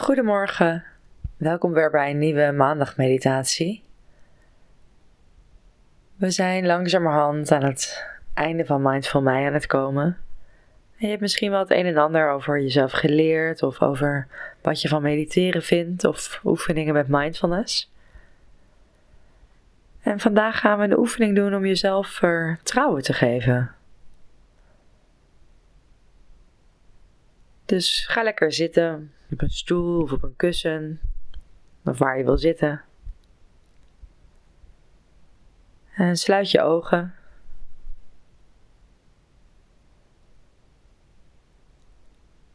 Goedemorgen, welkom weer bij een nieuwe maandagmeditatie. We zijn langzamerhand aan het einde van Mindful Mij aan het komen. En je hebt misschien wel het een en ander over jezelf geleerd of over wat je van mediteren vindt of oefeningen met mindfulness. En vandaag gaan we een oefening doen om jezelf vertrouwen te geven. Dus ga lekker zitten op een stoel of op een kussen, of waar je wil zitten. En sluit je ogen.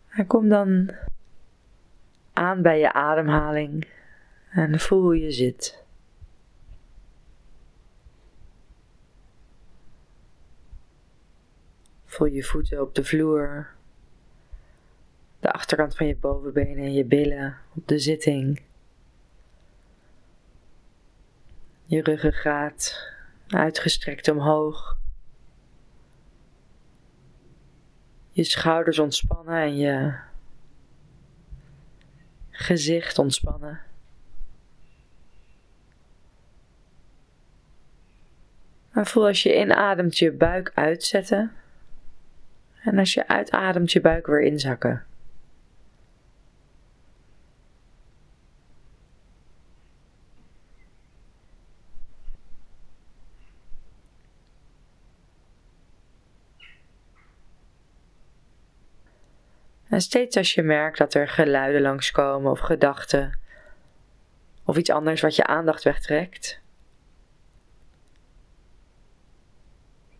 En kom dan aan bij je ademhaling en voel hoe je zit. Voel je voeten op de vloer de achterkant van je bovenbenen en je billen op de zitting. Je ruggengraat uitgestrekt omhoog. Je schouders ontspannen en je gezicht ontspannen. En voel als je inademt je buik uitzetten. En als je uitademt je buik weer inzakken. En steeds als je merkt dat er geluiden langskomen of gedachten of iets anders wat je aandacht wegtrekt,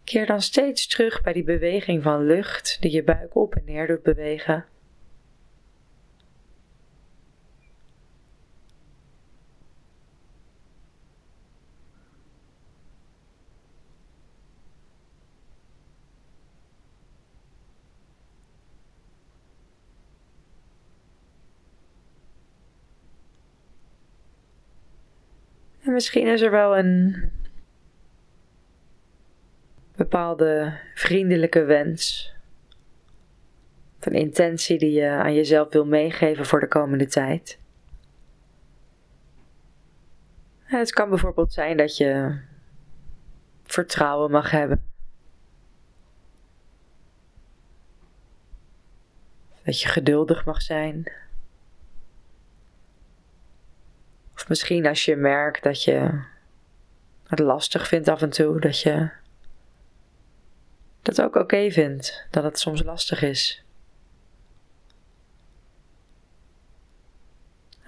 keer dan steeds terug bij die beweging van lucht die je buik op en neer doet bewegen. Misschien is er wel een bepaalde vriendelijke wens. Of een intentie die je aan jezelf wil meegeven voor de komende tijd. het kan bijvoorbeeld zijn dat je vertrouwen mag hebben. Dat je geduldig mag zijn. Misschien als je merkt dat je het lastig vindt af en toe, dat je dat ook oké vindt, dat het soms lastig is.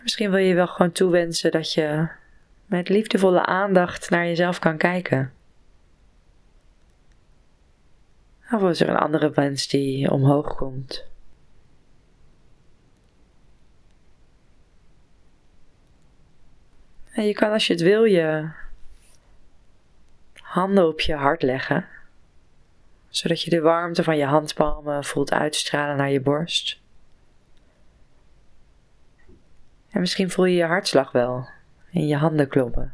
Misschien wil je wel gewoon toewensen dat je met liefdevolle aandacht naar jezelf kan kijken. Of is er een andere wens die omhoog komt? En je kan als je het wil je handen op je hart leggen, zodat je de warmte van je handpalmen voelt uitstralen naar je borst. En misschien voel je je hartslag wel in je handen kloppen.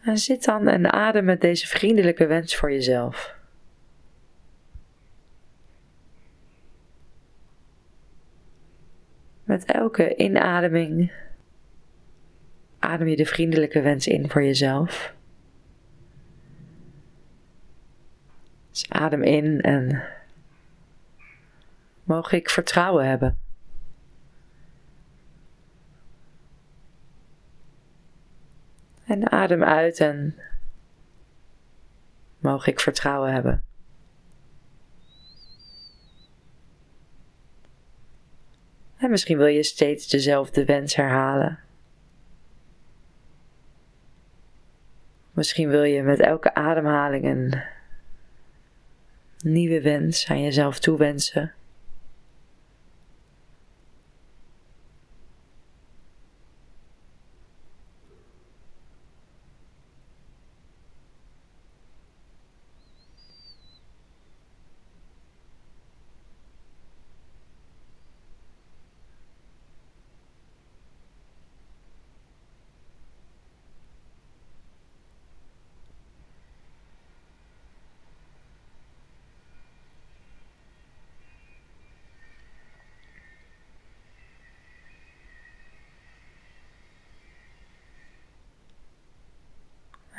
En zit dan en adem met deze vriendelijke wens voor jezelf. Met elke inademing adem je de vriendelijke wens in voor jezelf. Dus adem in en mogen ik vertrouwen hebben. En adem uit en mogen ik vertrouwen hebben. En misschien wil je steeds dezelfde wens herhalen. Misschien wil je met elke ademhaling een nieuwe wens aan jezelf toewensen.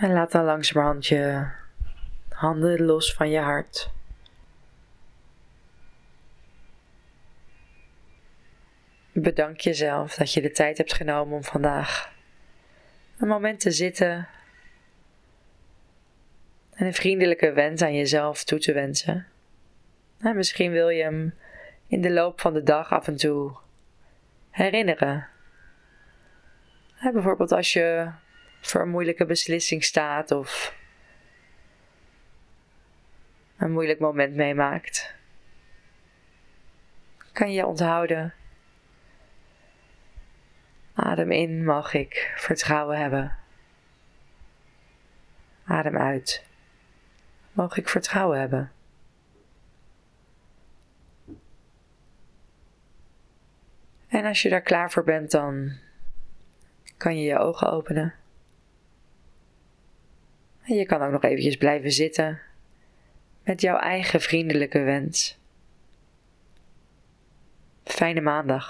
En laat dan langzamerhand je handen los van je hart. Bedank jezelf dat je de tijd hebt genomen om vandaag een moment te zitten en een vriendelijke wens aan jezelf toe te wensen. Nou, misschien wil je hem in de loop van de dag af en toe herinneren. bijvoorbeeld als je voor een moeilijke beslissing staat of een moeilijk moment meemaakt. Kan je onthouden. Adem in, mag ik vertrouwen hebben. Adem uit. Mag ik vertrouwen hebben? En als je daar klaar voor bent, dan kan je je ogen openen. En je kan ook nog eventjes blijven zitten met jouw eigen vriendelijke wens. Fijne maandag.